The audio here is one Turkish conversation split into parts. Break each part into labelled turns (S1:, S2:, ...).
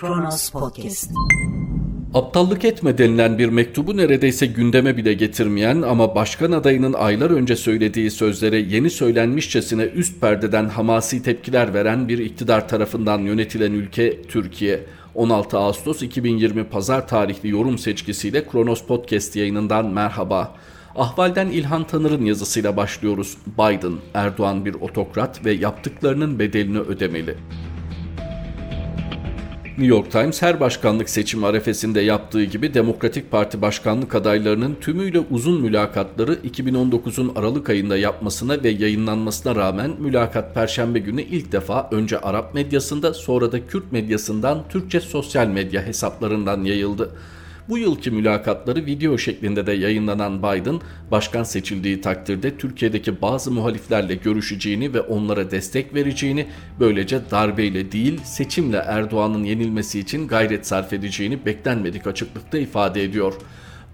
S1: Kronos Podcast.
S2: Aptallık etme denilen bir mektubu neredeyse gündeme bile getirmeyen ama başkan adayının aylar önce söylediği sözlere yeni söylenmişçesine üst perdeden hamasi tepkiler veren bir iktidar tarafından yönetilen ülke Türkiye. 16 Ağustos 2020 Pazar tarihli yorum seçkisiyle Kronos Podcast yayınından merhaba. Ahval'den İlhan Tanır'ın yazısıyla başlıyoruz. Biden, Erdoğan bir otokrat ve yaptıklarının bedelini ödemeli. New York Times her başkanlık seçimi arefesinde yaptığı gibi Demokratik Parti başkanlık adaylarının tümüyle uzun mülakatları 2019'un Aralık ayında yapmasına ve yayınlanmasına rağmen mülakat Perşembe günü ilk defa önce Arap medyasında sonra da Kürt medyasından Türkçe sosyal medya hesaplarından yayıldı. Bu yılki mülakatları video şeklinde de yayınlanan Biden, başkan seçildiği takdirde Türkiye'deki bazı muhaliflerle görüşeceğini ve onlara destek vereceğini, böylece darbeyle değil seçimle Erdoğan'ın yenilmesi için gayret sarf edeceğini beklenmedik açıklıkta ifade ediyor.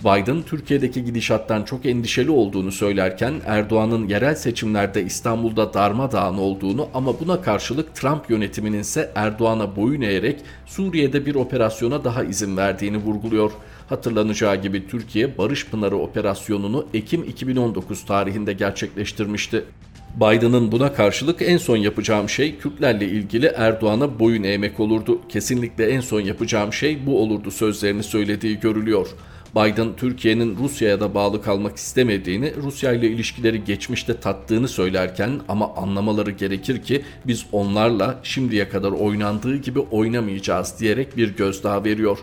S2: Biden Türkiye'deki gidişattan çok endişeli olduğunu söylerken Erdoğan'ın yerel seçimlerde İstanbul'da darmadağın olduğunu ama buna karşılık Trump yönetiminin ise Erdoğan'a boyun eğerek Suriye'de bir operasyona daha izin verdiğini vurguluyor. Hatırlanacağı gibi Türkiye Barış Pınarı operasyonunu Ekim 2019 tarihinde gerçekleştirmişti. Biden'ın buna karşılık en son yapacağım şey Kürtlerle ilgili Erdoğan'a boyun eğmek olurdu. Kesinlikle en son yapacağım şey bu olurdu sözlerini söylediği görülüyor. Biden Türkiye'nin Rusya'ya da bağlı kalmak istemediğini, Rusya ile ilişkileri geçmişte tattığını söylerken ama anlamaları gerekir ki biz onlarla şimdiye kadar oynandığı gibi oynamayacağız diyerek bir gözdağı veriyor.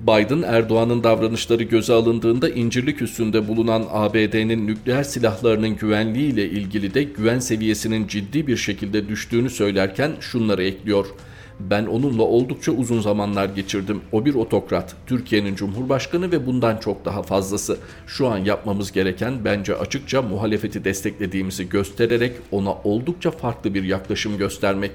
S2: Biden Erdoğan'ın davranışları göze alındığında incirlik üstünde bulunan ABD'nin nükleer silahlarının güvenliği ile ilgili de güven seviyesinin ciddi bir şekilde düştüğünü söylerken şunları ekliyor. Ben onunla oldukça uzun zamanlar geçirdim. O bir otokrat, Türkiye'nin cumhurbaşkanı ve bundan çok daha fazlası. Şu an yapmamız gereken bence açıkça muhalefeti desteklediğimizi göstererek ona oldukça farklı bir yaklaşım göstermek.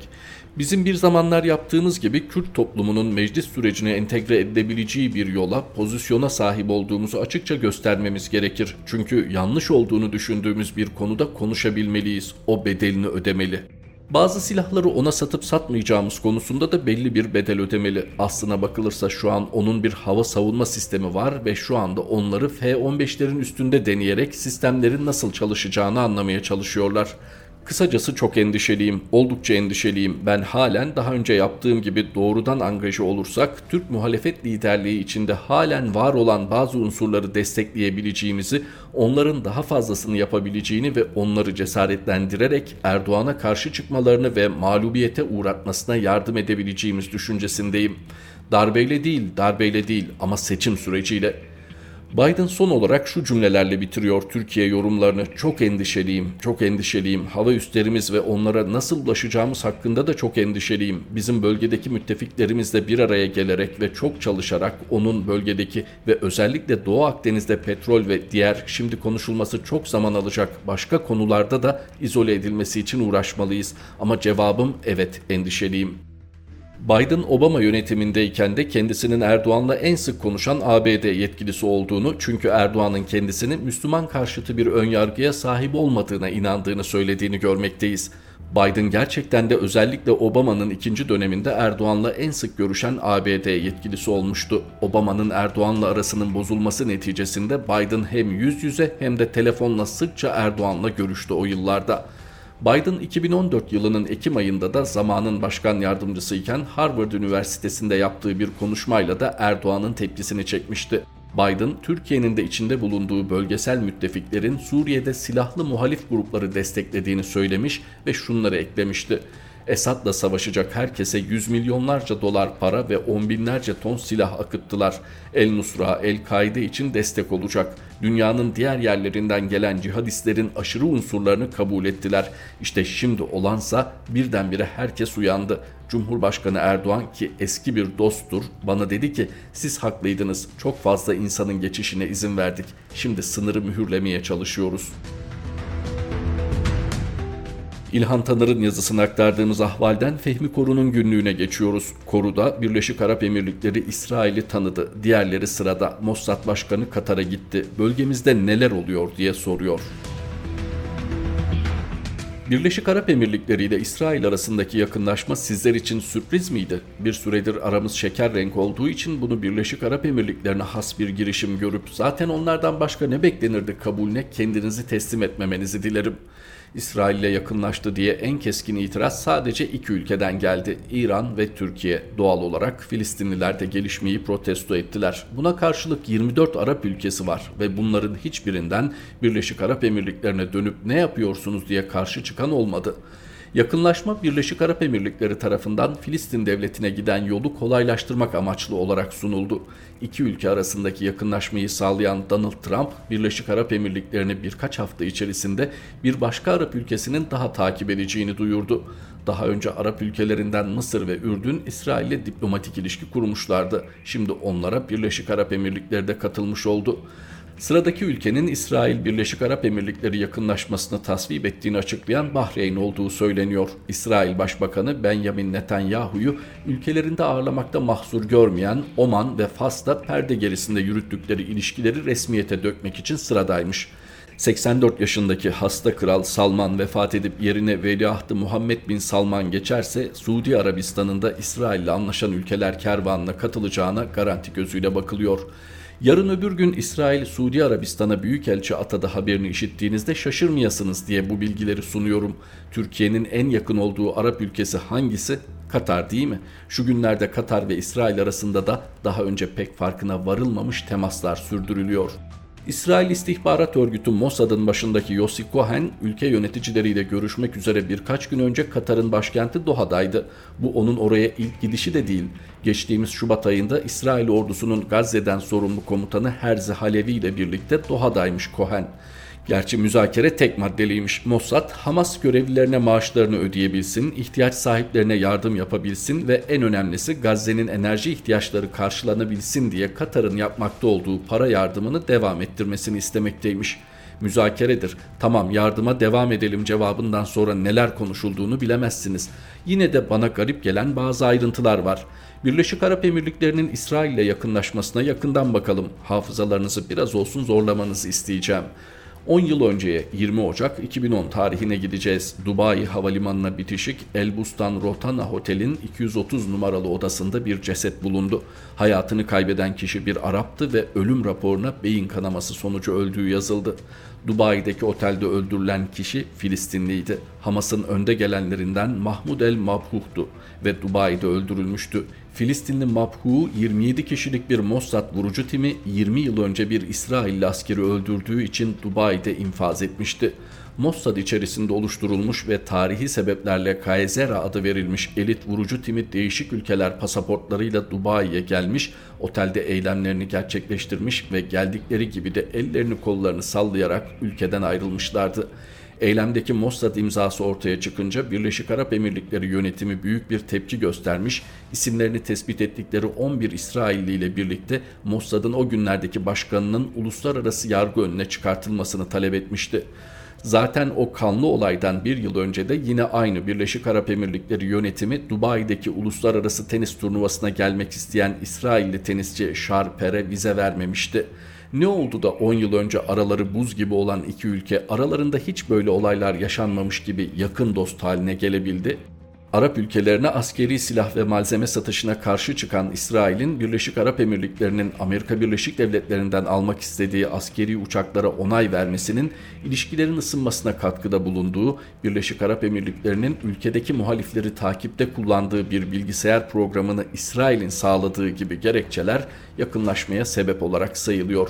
S2: Bizim bir zamanlar yaptığımız gibi Kürt toplumunun meclis sürecine entegre edilebileceği bir yola, pozisyona sahip olduğumuzu açıkça göstermemiz gerekir. Çünkü yanlış olduğunu düşündüğümüz bir konuda konuşabilmeliyiz. O bedelini ödemeli. Bazı silahları ona satıp satmayacağımız konusunda da belli bir bedel ödemeli. Aslına bakılırsa şu an onun bir hava savunma sistemi var ve şu anda onları F-15'lerin üstünde deneyerek sistemlerin nasıl çalışacağını anlamaya çalışıyorlar. Kısacası çok endişeliyim, oldukça endişeliyim. Ben halen daha önce yaptığım gibi doğrudan angaja olursak Türk muhalefet liderliği içinde halen var olan bazı unsurları destekleyebileceğimizi, onların daha fazlasını yapabileceğini ve onları cesaretlendirerek Erdoğan'a karşı çıkmalarını ve mağlubiyete uğratmasına yardım edebileceğimiz düşüncesindeyim. Darbeyle değil, darbeyle değil ama seçim süreciyle Biden son olarak şu cümlelerle bitiriyor Türkiye yorumlarını. Çok endişeliyim, çok endişeliyim. Hava üslerimiz ve onlara nasıl ulaşacağımız hakkında da çok endişeliyim. Bizim bölgedeki müttefiklerimizle bir araya gelerek ve çok çalışarak onun bölgedeki ve özellikle Doğu Akdeniz'de petrol ve diğer şimdi konuşulması çok zaman alacak başka konularda da izole edilmesi için uğraşmalıyız. Ama cevabım evet endişeliyim. Biden Obama yönetimindeyken de kendisinin Erdoğan'la en sık konuşan ABD yetkilisi olduğunu çünkü Erdoğan'ın kendisini Müslüman karşıtı bir önyargıya sahip olmadığına inandığını söylediğini görmekteyiz. Biden gerçekten de özellikle Obama'nın ikinci döneminde Erdoğan'la en sık görüşen ABD yetkilisi olmuştu. Obama'nın Erdoğan'la arasının bozulması neticesinde Biden hem yüz yüze hem de telefonla sıkça Erdoğan'la görüştü o yıllarda. Biden 2014 yılının Ekim ayında da zamanın başkan yardımcısıyken Harvard Üniversitesi'nde yaptığı bir konuşmayla da Erdoğan'ın tepkisini çekmişti. Biden, Türkiye'nin de içinde bulunduğu bölgesel müttefiklerin Suriye'de silahlı muhalif grupları desteklediğini söylemiş ve şunları eklemişti. Esad'la savaşacak herkese yüz milyonlarca dolar para ve on binlerce ton silah akıttılar. El Nusra, El Kaide için destek olacak. Dünyanın diğer yerlerinden gelen cihadistlerin aşırı unsurlarını kabul ettiler. İşte şimdi olansa birdenbire herkes uyandı. Cumhurbaşkanı Erdoğan ki eski bir dosttur bana dedi ki siz haklıydınız çok fazla insanın geçişine izin verdik. Şimdi sınırı mühürlemeye çalışıyoruz.'' İlhan Tanır'ın yazısını aktardığımız ahvalden Fehmi Koru'nun günlüğüne geçiyoruz. Koru'da Birleşik Arap Emirlikleri İsrail'i tanıdı. Diğerleri sırada Mossad Başkanı Katar'a gitti. Bölgemizde neler oluyor diye soruyor. Birleşik Arap Emirlikleri ile İsrail arasındaki yakınlaşma sizler için sürpriz miydi? Bir süredir aramız şeker renk olduğu için bunu Birleşik Arap Emirlikleri'ne has bir girişim görüp zaten onlardan başka ne beklenirdi kabulüne kendinizi teslim etmemenizi dilerim. İsrail ile yakınlaştı diye en keskin itiraz sadece iki ülkeden geldi. İran ve Türkiye. Doğal olarak Filistinliler de gelişmeyi protesto ettiler. Buna karşılık 24 Arap ülkesi var ve bunların hiçbirinden Birleşik Arap Emirlikleri'ne dönüp ne yapıyorsunuz diye karşı çıkan olmadı. Yakınlaşma Birleşik Arap Emirlikleri tarafından Filistin devletine giden yolu kolaylaştırmak amaçlı olarak sunuldu. İki ülke arasındaki yakınlaşmayı sağlayan Donald Trump, Birleşik Arap Emirlikleri'ni birkaç hafta içerisinde bir başka Arap ülkesinin daha takip edeceğini duyurdu. Daha önce Arap ülkelerinden Mısır ve Ürdün İsrail ile diplomatik ilişki kurmuşlardı. Şimdi onlara Birleşik Arap Emirlikleri de katılmış oldu. Sıradaki ülkenin İsrail Birleşik Arap Emirlikleri yakınlaşmasını tasvip ettiğini açıklayan Bahreyn olduğu söyleniyor. İsrail Başbakanı Benjamin Netanyahu'yu ülkelerinde ağırlamakta mahsur görmeyen Oman ve Fas'ta perde gerisinde yürüttükleri ilişkileri resmiyete dökmek için sıradaymış. 84 yaşındaki hasta kral Salman vefat edip yerine veliahtı Muhammed bin Salman geçerse Suudi Arabistan'ın da İsrail ile anlaşan ülkeler kervanına katılacağına garanti gözüyle bakılıyor. Yarın öbür gün İsrail Suudi Arabistan'a büyükelçi atadı haberini işittiğinizde şaşırmayasınız diye bu bilgileri sunuyorum. Türkiye'nin en yakın olduğu Arap ülkesi hangisi? Katar değil mi? Şu günlerde Katar ve İsrail arasında da daha önce pek farkına varılmamış temaslar sürdürülüyor. İsrail İstihbarat Örgütü Mossad'ın başındaki Yossi Cohen, ülke yöneticileriyle görüşmek üzere birkaç gün önce Katar'ın başkenti Doha'daydı. Bu onun oraya ilk gidişi de değil. Geçtiğimiz Şubat ayında İsrail ordusunun Gazze'den sorumlu komutanı Herzi Halevi ile birlikte Doha'daymış Cohen. Gerçi müzakere tek maddeliymiş. Mossad, Hamas görevlilerine maaşlarını ödeyebilsin, ihtiyaç sahiplerine yardım yapabilsin ve en önemlisi Gazze'nin enerji ihtiyaçları karşılanabilsin diye Katar'ın yapmakta olduğu para yardımını devam ettirmesini istemekteymiş. Müzakeredir. Tamam yardıma devam edelim cevabından sonra neler konuşulduğunu bilemezsiniz. Yine de bana garip gelen bazı ayrıntılar var. Birleşik Arap Emirlikleri'nin İsrail ile yakınlaşmasına yakından bakalım. Hafızalarınızı biraz olsun zorlamanızı isteyeceğim. 10 yıl önceye 20 Ocak 2010 tarihine gideceğiz. Dubai Havalimanı'na bitişik Elbustan Rotana Hotel'in 230 numaralı odasında bir ceset bulundu. Hayatını kaybeden kişi bir Arap'tı ve ölüm raporuna beyin kanaması sonucu öldüğü yazıldı. Dubai'deki otelde öldürülen kişi Filistinliydi. Hamas'ın önde gelenlerinden Mahmud el Mabhuh'tu ve Dubai'de öldürülmüştü. Filistinli Mabhu 27 kişilik bir Mossad vurucu timi 20 yıl önce bir İsrailli askeri öldürdüğü için Dubai'de infaz etmişti. Mossad içerisinde oluşturulmuş ve tarihi sebeplerle Kaysera adı verilmiş elit vurucu timi değişik ülkeler pasaportlarıyla Dubai'ye gelmiş, otelde eylemlerini gerçekleştirmiş ve geldikleri gibi de ellerini kollarını sallayarak ülkeden ayrılmışlardı. Eylemdeki Mossad imzası ortaya çıkınca Birleşik Arap Emirlikleri yönetimi büyük bir tepki göstermiş, isimlerini tespit ettikleri 11 İsrailli ile birlikte Mossad'ın o günlerdeki başkanının uluslararası yargı önüne çıkartılmasını talep etmişti. Zaten o kanlı olaydan bir yıl önce de yine aynı Birleşik Arap Emirlikleri yönetimi Dubai'deki uluslararası tenis turnuvasına gelmek isteyen İsrailli tenisçi Sharper'e vize vermemişti. Ne oldu da 10 yıl önce araları buz gibi olan iki ülke aralarında hiç böyle olaylar yaşanmamış gibi yakın dost haline gelebildi? Arap ülkelerine askeri silah ve malzeme satışına karşı çıkan İsrail'in Birleşik Arap Emirlikleri'nin Amerika Birleşik Devletleri'nden almak istediği askeri uçaklara onay vermesinin ilişkilerin ısınmasına katkıda bulunduğu, Birleşik Arap Emirlikleri'nin ülkedeki muhalifleri takipte kullandığı bir bilgisayar programını İsrail'in sağladığı gibi gerekçeler yakınlaşmaya sebep olarak sayılıyor.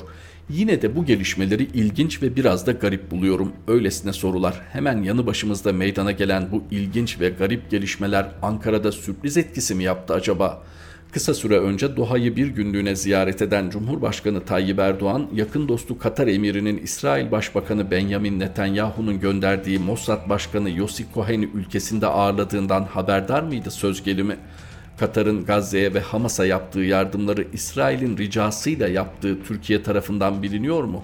S2: Yine de bu gelişmeleri ilginç ve biraz da garip buluyorum. Öylesine sorular. Hemen yanı başımızda meydana gelen bu ilginç ve garip gelişmeler Ankara'da sürpriz etkisi mi yaptı acaba? Kısa süre önce Doha'yı bir günlüğüne ziyaret eden Cumhurbaşkanı Tayyip Erdoğan, yakın dostu Katar emirinin İsrail Başbakanı Benjamin Netanyahu'nun gönderdiği Mossad Başkanı Yossi Cohen'i ülkesinde ağırladığından haberdar mıydı söz gelimi? Katar'ın Gazze'ye ve Hamas'a yaptığı yardımları İsrail'in ricasıyla yaptığı Türkiye tarafından biliniyor mu?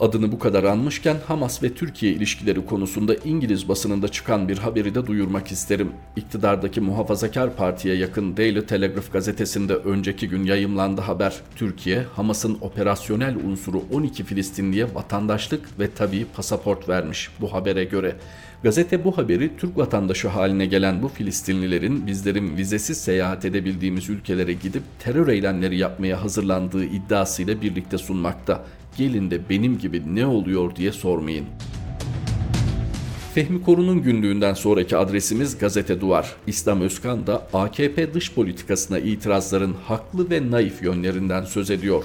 S2: Adını bu kadar anmışken Hamas ve Türkiye ilişkileri konusunda İngiliz basınında çıkan bir haberi de duyurmak isterim. İktidardaki muhafazakar partiye yakın Daily Telegraph gazetesinde önceki gün yayımlandı haber. Türkiye, Hamas'ın operasyonel unsuru 12 Filistinliye vatandaşlık ve tabii pasaport vermiş bu habere göre. Gazete bu haberi Türk vatandaşı haline gelen bu Filistinlilerin bizlerin vizesiz seyahat edebildiğimiz ülkelere gidip terör eylemleri yapmaya hazırlandığı iddiasıyla birlikte sunmakta. Gelin de benim gibi ne oluyor diye sormayın. Fehmi Korun'un günlüğünden sonraki adresimiz Gazete Duvar. İslam Özkan da AKP dış politikasına itirazların haklı ve naif yönlerinden söz ediyor.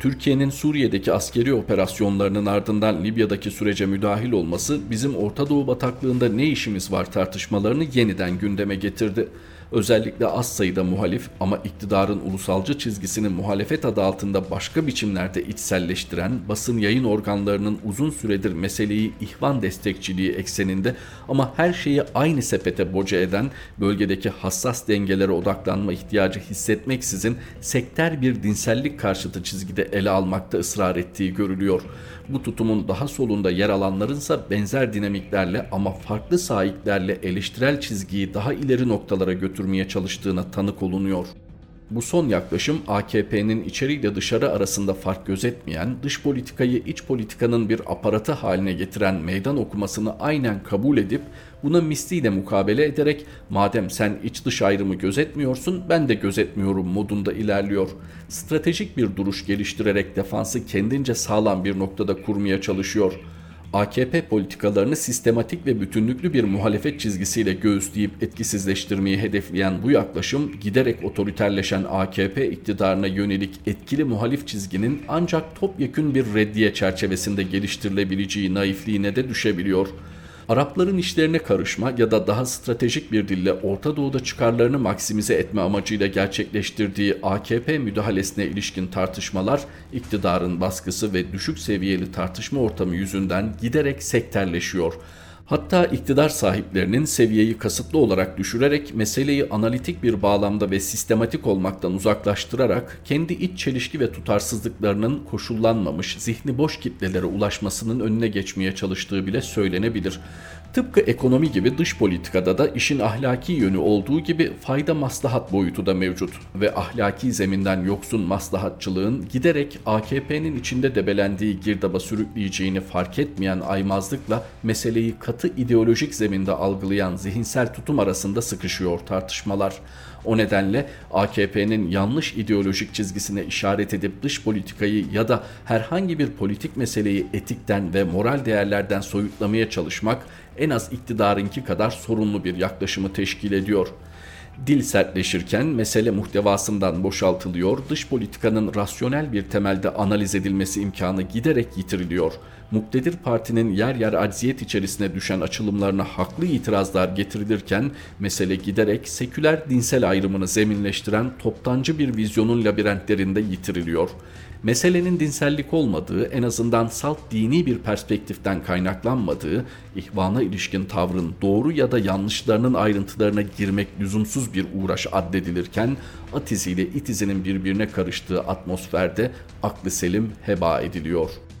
S2: Türkiye'nin Suriye'deki askeri operasyonlarının ardından Libya'daki sürece müdahil olması bizim Orta Doğu bataklığında ne işimiz var tartışmalarını yeniden gündeme getirdi özellikle az sayıda muhalif ama iktidarın ulusalcı çizgisini muhalefet adı altında başka biçimlerde içselleştiren basın yayın organlarının uzun süredir meseleyi ihvan destekçiliği ekseninde ama her şeyi aynı sepete boca eden bölgedeki hassas dengelere odaklanma ihtiyacı hissetmeksizin sekter bir dinsellik karşıtı çizgide ele almakta ısrar ettiği görülüyor. Bu tutumun daha solunda yer alanlarınsa benzer dinamiklerle ama farklı sahiplerle eleştirel çizgiyi daha ileri noktalara götürmeye çalıştığına tanık olunuyor. Bu son yaklaşım AKP'nin içeriyle dışarı arasında fark gözetmeyen, dış politikayı iç politikanın bir aparatı haline getiren meydan okumasını aynen kabul edip buna misliyle mukabele ederek madem sen iç dış ayrımı gözetmiyorsun ben de gözetmiyorum modunda ilerliyor. Stratejik bir duruş geliştirerek defansı kendince sağlam bir noktada kurmaya çalışıyor.'' AKP politikalarını sistematik ve bütünlüklü bir muhalefet çizgisiyle göğüsleyip etkisizleştirmeyi hedefleyen bu yaklaşım giderek otoriterleşen AKP iktidarına yönelik etkili muhalif çizginin ancak topyekün bir reddiye çerçevesinde geliştirilebileceği naifliğine de düşebiliyor. Arapların işlerine karışma ya da daha stratejik bir dille Orta Doğu'da çıkarlarını maksimize etme amacıyla gerçekleştirdiği AKP müdahalesine ilişkin tartışmalar iktidarın baskısı ve düşük seviyeli tartışma ortamı yüzünden giderek sekterleşiyor. Hatta iktidar sahiplerinin seviyeyi kasıtlı olarak düşürerek meseleyi analitik bir bağlamda ve sistematik olmaktan uzaklaştırarak kendi iç çelişki ve tutarsızlıklarının koşullanmamış, zihni boş kitlelere ulaşmasının önüne geçmeye çalıştığı bile söylenebilir. Tıpkı ekonomi gibi dış politikada da işin ahlaki yönü olduğu gibi fayda maslahat boyutu da mevcut ve ahlaki zeminden yoksun maslahatçılığın giderek AKP'nin içinde debelendiği girdaba sürükleyeceğini fark etmeyen aymazlıkla meseleyi katı ideolojik zeminde algılayan zihinsel tutum arasında sıkışıyor tartışmalar. O nedenle AKP'nin yanlış ideolojik çizgisine işaret edip dış politikayı ya da herhangi bir politik meseleyi etikten ve moral değerlerden soyutlamaya çalışmak en az iktidarınki kadar sorunlu bir yaklaşımı teşkil ediyor. Dil sertleşirken mesele muhtevasından boşaltılıyor, dış politikanın rasyonel bir temelde analiz edilmesi imkanı giderek yitiriliyor. Muktedir partinin yer yer acziyet içerisine düşen açılımlarına haklı itirazlar getirilirken mesele giderek seküler dinsel ayrımını zeminleştiren toptancı bir vizyonun labirentlerinde yitiriliyor meselenin dinsellik olmadığı, en azından salt dini bir perspektiften kaynaklanmadığı, ihvana ilişkin tavrın doğru ya da yanlışlarının ayrıntılarına girmek lüzumsuz bir uğraş addedilirken, atiz ile itizinin birbirine karıştığı atmosferde aklı selim heba ediliyor.''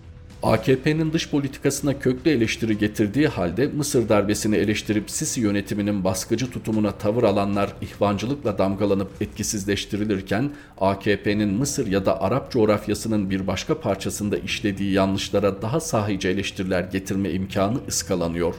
S2: AKP'nin dış politikasına köklü eleştiri getirdiği halde Mısır darbesini eleştirip Sisi yönetiminin baskıcı tutumuna tavır alanlar ihvancılıkla damgalanıp etkisizleştirilirken AKP'nin Mısır ya da Arap coğrafyasının bir başka parçasında işlediği yanlışlara daha sahice eleştiriler getirme imkanı ıskalanıyor.''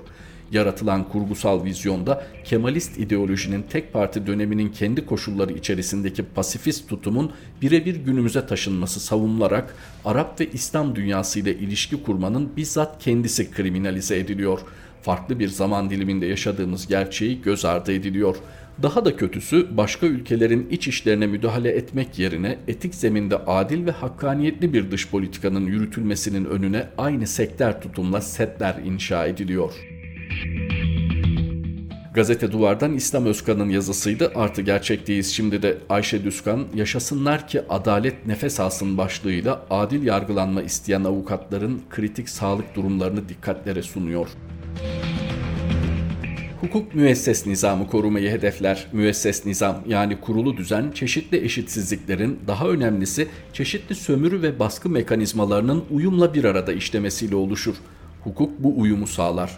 S2: Yaratılan kurgusal vizyonda Kemalist ideolojinin tek parti döneminin kendi koşulları içerisindeki pasifist tutumun birebir günümüze taşınması savunularak Arap ve İslam dünyası ile ilişki kurmanın bizzat kendisi kriminalize ediliyor. Farklı bir zaman diliminde yaşadığımız gerçeği göz ardı ediliyor. Daha da kötüsü başka ülkelerin iç işlerine müdahale etmek yerine etik zeminde adil ve hakkaniyetli bir dış politikanın yürütülmesinin önüne aynı sektör tutumla setler inşa ediliyor.'' Gazete Duvar'dan İslam Özkan'ın yazısıydı. Artı gerçekteyiz. Şimdi de Ayşe Düzkan yaşasınlar ki adalet nefes alsın başlığıyla adil yargılanma isteyen avukatların kritik sağlık durumlarını dikkatlere sunuyor. Hukuk müesses nizamı korumayı hedefler. Müesses nizam yani kurulu düzen çeşitli eşitsizliklerin daha önemlisi çeşitli sömürü ve baskı mekanizmalarının uyumla bir arada işlemesiyle oluşur. Hukuk bu uyumu sağlar.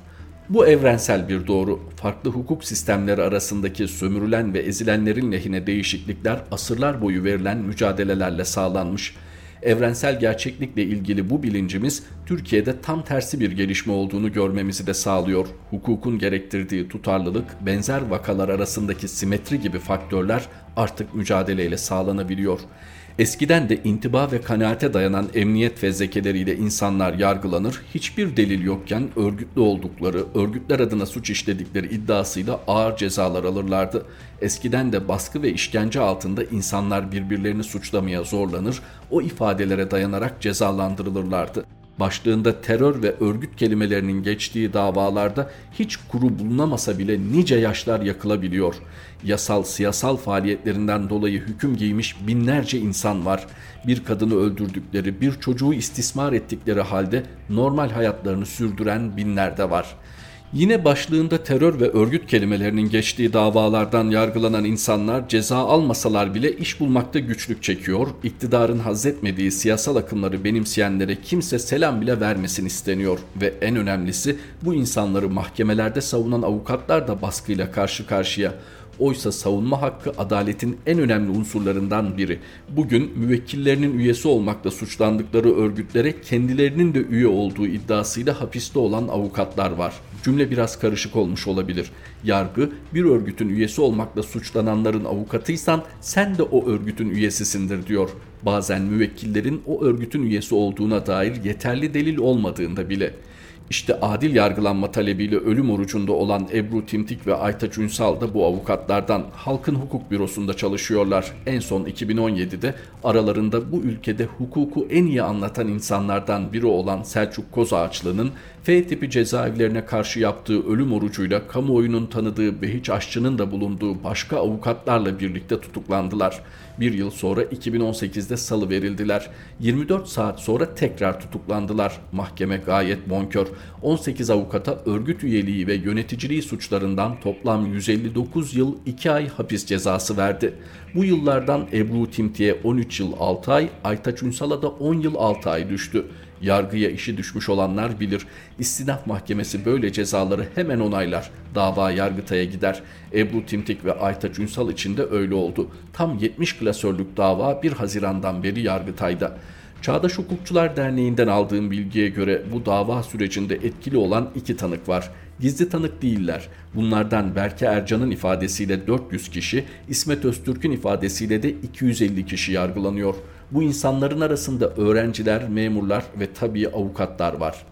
S2: Bu evrensel bir doğru. Farklı hukuk sistemleri arasındaki sömürülen ve ezilenlerin lehine değişiklikler asırlar boyu verilen mücadelelerle sağlanmış. Evrensel gerçeklikle ilgili bu bilincimiz Türkiye'de tam tersi bir gelişme olduğunu görmemizi de sağlıyor. Hukukun gerektirdiği tutarlılık, benzer vakalar arasındaki simetri gibi faktörler artık mücadeleyle sağlanabiliyor. Eskiden de intiba ve kanaate dayanan emniyet fezlekeleriyle insanlar yargılanır, hiçbir delil yokken örgütlü oldukları, örgütler adına suç işledikleri iddiasıyla ağır cezalar alırlardı. Eskiden de baskı ve işkence altında insanlar birbirlerini suçlamaya zorlanır, o ifadelere dayanarak cezalandırılırlardı başlığında terör ve örgüt kelimelerinin geçtiği davalarda hiç kuru bulunamasa bile nice yaşlar yakılabiliyor. Yasal siyasal faaliyetlerinden dolayı hüküm giymiş binlerce insan var. Bir kadını öldürdükleri, bir çocuğu istismar ettikleri halde normal hayatlarını sürdüren binler de var.'' Yine başlığında terör ve örgüt kelimelerinin geçtiği davalardan yargılanan insanlar ceza almasalar bile iş bulmakta güçlük çekiyor, iktidarın hazretmediği siyasal akımları benimseyenlere kimse selam bile vermesin isteniyor ve en önemlisi bu insanları mahkemelerde savunan avukatlar da baskıyla karşı karşıya. Oysa savunma hakkı adaletin en önemli unsurlarından biri. Bugün müvekkillerinin üyesi olmakla suçlandıkları örgütlere kendilerinin de üye olduğu iddiasıyla hapiste olan avukatlar var. Cümle biraz karışık olmuş olabilir. Yargı bir örgütün üyesi olmakla suçlananların avukatıysan sen de o örgütün üyesisindir diyor. Bazen müvekkillerin o örgütün üyesi olduğuna dair yeterli delil olmadığında bile. İşte adil yargılanma talebiyle ölüm orucunda olan Ebru Timtik ve Aytaç Ünsal da bu avukatlardan Halkın Hukuk Bürosu'nda çalışıyorlar. En son 2017'de aralarında bu ülkede hukuku en iyi anlatan insanlardan biri olan Selçuk Kozağaçlı'nın F tipi cezaevlerine karşı yaptığı ölüm orucuyla kamuoyunun tanıdığı Behiç Aşçı'nın da bulunduğu başka avukatlarla birlikte tutuklandılar. Bir yıl sonra 2018'de salı verildiler. 24 saat sonra tekrar tutuklandılar. Mahkeme gayet bonkör. 18 avukata örgüt üyeliği ve yöneticiliği suçlarından toplam 159 yıl 2 ay hapis cezası verdi. Bu yıllardan Ebru Timti'ye 13 yıl 6 ay, Aytaç Ünsal'a da 10 yıl 6 ay düştü. Yargıya işi düşmüş olanlar bilir. İstinaf Mahkemesi böyle cezaları hemen onaylar. Dava Yargıtay'a gider. Ebru Timtik ve Aytaç Ünsal için de öyle oldu. Tam 70 klasörlük dava 1 Haziran'dan beri Yargıtay'da. Çağdaş Hukukçular Derneği'nden aldığım bilgiye göre bu dava sürecinde etkili olan iki tanık var. Gizli tanık değiller. Bunlardan Berke Ercan'ın ifadesiyle 400 kişi, İsmet Öztürk'ün ifadesiyle de 250 kişi yargılanıyor. Bu insanların arasında öğrenciler, memurlar ve tabii avukatlar var.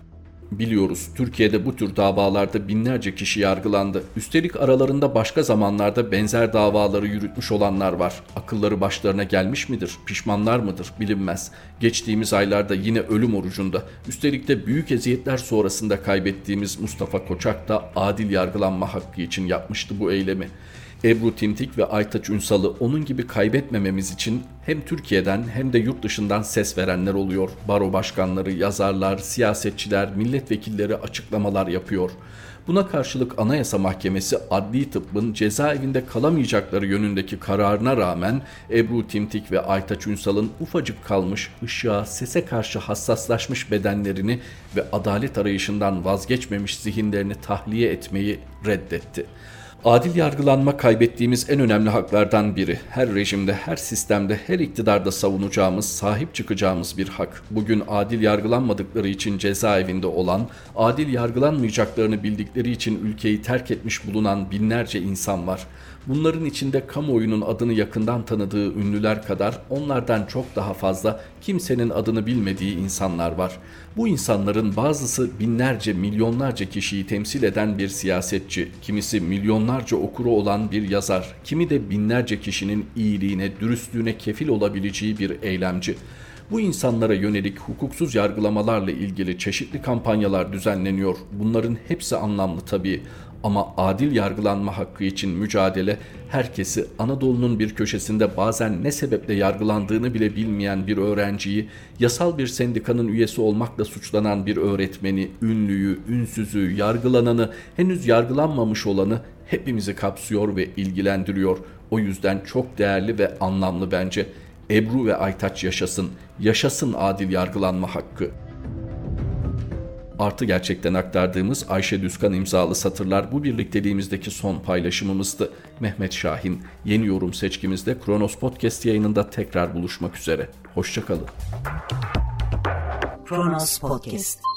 S2: Biliyoruz Türkiye'de bu tür davalarda binlerce kişi yargılandı. Üstelik aralarında başka zamanlarda benzer davaları yürütmüş olanlar var. Akılları başlarına gelmiş midir? Pişmanlar mıdır? Bilinmez. Geçtiğimiz aylarda yine ölüm orucunda. Üstelik de büyük eziyetler sonrasında kaybettiğimiz Mustafa Koçak da adil yargılanma hakkı için yapmıştı bu eylemi. Ebru Timtik ve Aytaç Ünsal'ı onun gibi kaybetmememiz için hem Türkiye'den hem de yurt dışından ses verenler oluyor. Baro başkanları, yazarlar, siyasetçiler, milletvekilleri açıklamalar yapıyor. Buna karşılık Anayasa Mahkemesi adli tıbbın cezaevinde kalamayacakları yönündeki kararına rağmen Ebru Timtik ve Aytaç Ünsal'ın ufacık kalmış ışığa, sese karşı hassaslaşmış bedenlerini ve adalet arayışından vazgeçmemiş zihinlerini tahliye etmeyi reddetti. Adil yargılanma kaybettiğimiz en önemli haklardan biri. Her rejimde, her sistemde, her iktidarda savunacağımız, sahip çıkacağımız bir hak. Bugün adil yargılanmadıkları için cezaevinde olan, adil yargılanmayacaklarını bildikleri için ülkeyi terk etmiş bulunan binlerce insan var. Bunların içinde kamuoyunun adını yakından tanıdığı ünlüler kadar onlardan çok daha fazla kimsenin adını bilmediği insanlar var. Bu insanların bazısı binlerce, milyonlarca kişiyi temsil eden bir siyasetçi, kimisi milyonlarca okuru olan bir yazar, kimi de binlerce kişinin iyiliğine, dürüstlüğüne kefil olabileceği bir eylemci. Bu insanlara yönelik hukuksuz yargılamalarla ilgili çeşitli kampanyalar düzenleniyor. Bunların hepsi anlamlı tabii. Ama adil yargılanma hakkı için mücadele herkesi Anadolu'nun bir köşesinde bazen ne sebeple yargılandığını bile bilmeyen bir öğrenciyi, yasal bir sendikanın üyesi olmakla suçlanan bir öğretmeni, ünlüyü, ünsüzü, yargılananı, henüz yargılanmamış olanı hepimizi kapsıyor ve ilgilendiriyor. O yüzden çok değerli ve anlamlı bence. Ebru ve Aytaç yaşasın, yaşasın adil yargılanma hakkı. Artı gerçekten aktardığımız Ayşe Düzkan imzalı satırlar bu birlikteliğimizdeki son paylaşımımızdı. Mehmet Şahin yeni yorum seçkimizde Kronos Podcast yayınında tekrar buluşmak üzere. Hoşçakalın. Kronos Podcast